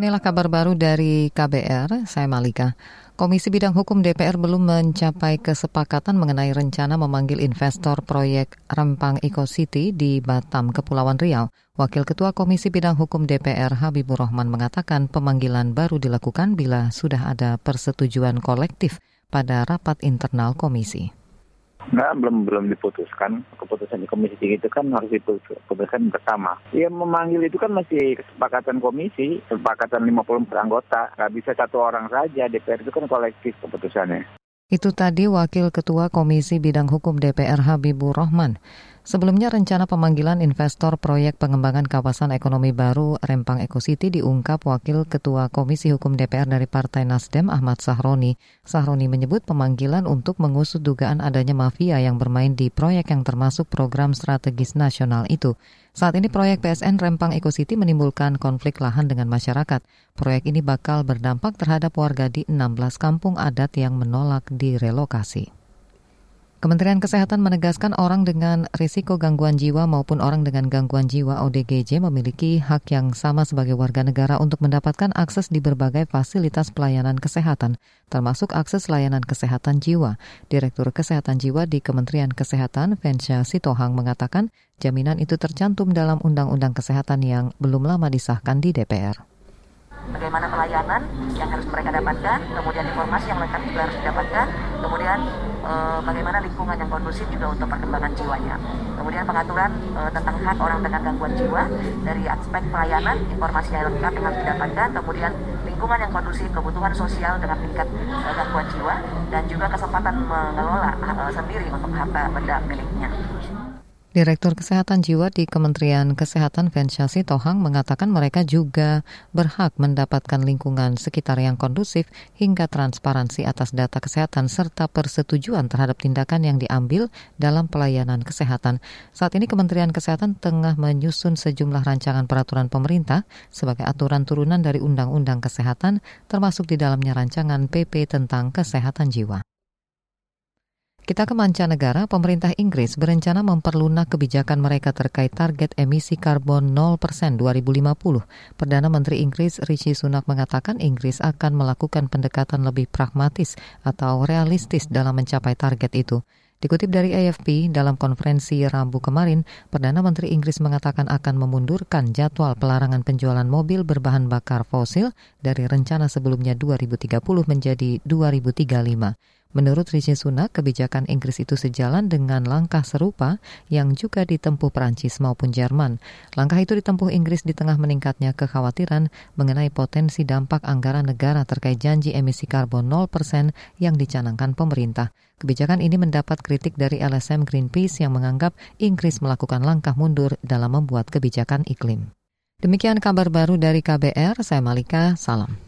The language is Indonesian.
Inilah kabar baru dari KBR, saya Malika. Komisi Bidang Hukum DPR belum mencapai kesepakatan mengenai rencana memanggil investor proyek Rempang Eco City di Batam, Kepulauan Riau. Wakil Ketua Komisi Bidang Hukum DPR Habibur Rahman mengatakan pemanggilan baru dilakukan bila sudah ada persetujuan kolektif pada rapat internal komisi. Enggak, belum belum diputuskan. Keputusan di komisi itu kan harus diputuskan bersama. Ya memanggil itu kan masih kesepakatan komisi, kesepakatan 54 anggota. Nggak bisa satu orang saja, DPR itu kan kolektif keputusannya. Itu tadi Wakil Ketua Komisi Bidang Hukum DPR Habibur Rahman. Sebelumnya rencana pemanggilan investor proyek pengembangan kawasan ekonomi baru Rempang Eco City diungkap Wakil Ketua Komisi Hukum DPR dari Partai Nasdem Ahmad Sahroni. Sahroni menyebut pemanggilan untuk mengusut dugaan adanya mafia yang bermain di proyek yang termasuk program strategis nasional itu. Saat ini proyek PSN Rempang Eco City menimbulkan konflik lahan dengan masyarakat. Proyek ini bakal berdampak terhadap warga di 16 kampung adat yang menolak direlokasi. Kementerian Kesehatan menegaskan orang dengan risiko gangguan jiwa maupun orang dengan gangguan jiwa ODGJ memiliki hak yang sama sebagai warga negara untuk mendapatkan akses di berbagai fasilitas pelayanan kesehatan, termasuk akses layanan kesehatan jiwa. Direktur Kesehatan Jiwa di Kementerian Kesehatan, Fensha Sitohang, mengatakan jaminan itu tercantum dalam Undang-Undang Kesehatan yang belum lama disahkan di DPR pelayanan yang harus mereka dapatkan, kemudian informasi yang lengkap juga harus didapatkan, kemudian e, bagaimana lingkungan yang kondusif juga untuk perkembangan jiwanya. Kemudian pengaturan e, tentang hak orang dengan gangguan jiwa dari aspek pelayanan, informasi yang lengkap yang harus didapatkan, kemudian lingkungan yang kondusif, kebutuhan sosial dengan tingkat e, gangguan jiwa, dan juga kesempatan mengelola e, sendiri untuk harta benda miliknya. Direktur Kesehatan Jiwa di Kementerian Kesehatan Vensyasi Tohang mengatakan mereka juga berhak mendapatkan lingkungan sekitar yang kondusif hingga transparansi atas data kesehatan serta persetujuan terhadap tindakan yang diambil dalam pelayanan kesehatan. Saat ini Kementerian Kesehatan tengah menyusun sejumlah rancangan peraturan pemerintah sebagai aturan turunan dari Undang-Undang Kesehatan termasuk di dalamnya rancangan PP tentang kesehatan jiwa. Kita ke mancanegara, pemerintah Inggris berencana memperlunak kebijakan mereka terkait target emisi karbon 0% 2050. Perdana Menteri Inggris Rishi Sunak mengatakan Inggris akan melakukan pendekatan lebih pragmatis atau realistis dalam mencapai target itu. Dikutip dari AFP, dalam konferensi Rabu kemarin, Perdana Menteri Inggris mengatakan akan memundurkan jadwal pelarangan penjualan mobil berbahan bakar fosil dari rencana sebelumnya 2030 menjadi 2035. Menurut Rishi Sunak, kebijakan Inggris itu sejalan dengan langkah serupa yang juga ditempuh Perancis maupun Jerman. Langkah itu ditempuh Inggris di tengah meningkatnya kekhawatiran mengenai potensi dampak anggaran negara terkait janji emisi karbon 0% yang dicanangkan pemerintah. Kebijakan ini mendapat kritik dari LSM Greenpeace yang menganggap Inggris melakukan langkah mundur dalam membuat kebijakan iklim. Demikian kabar baru dari KBR, saya Malika, salam.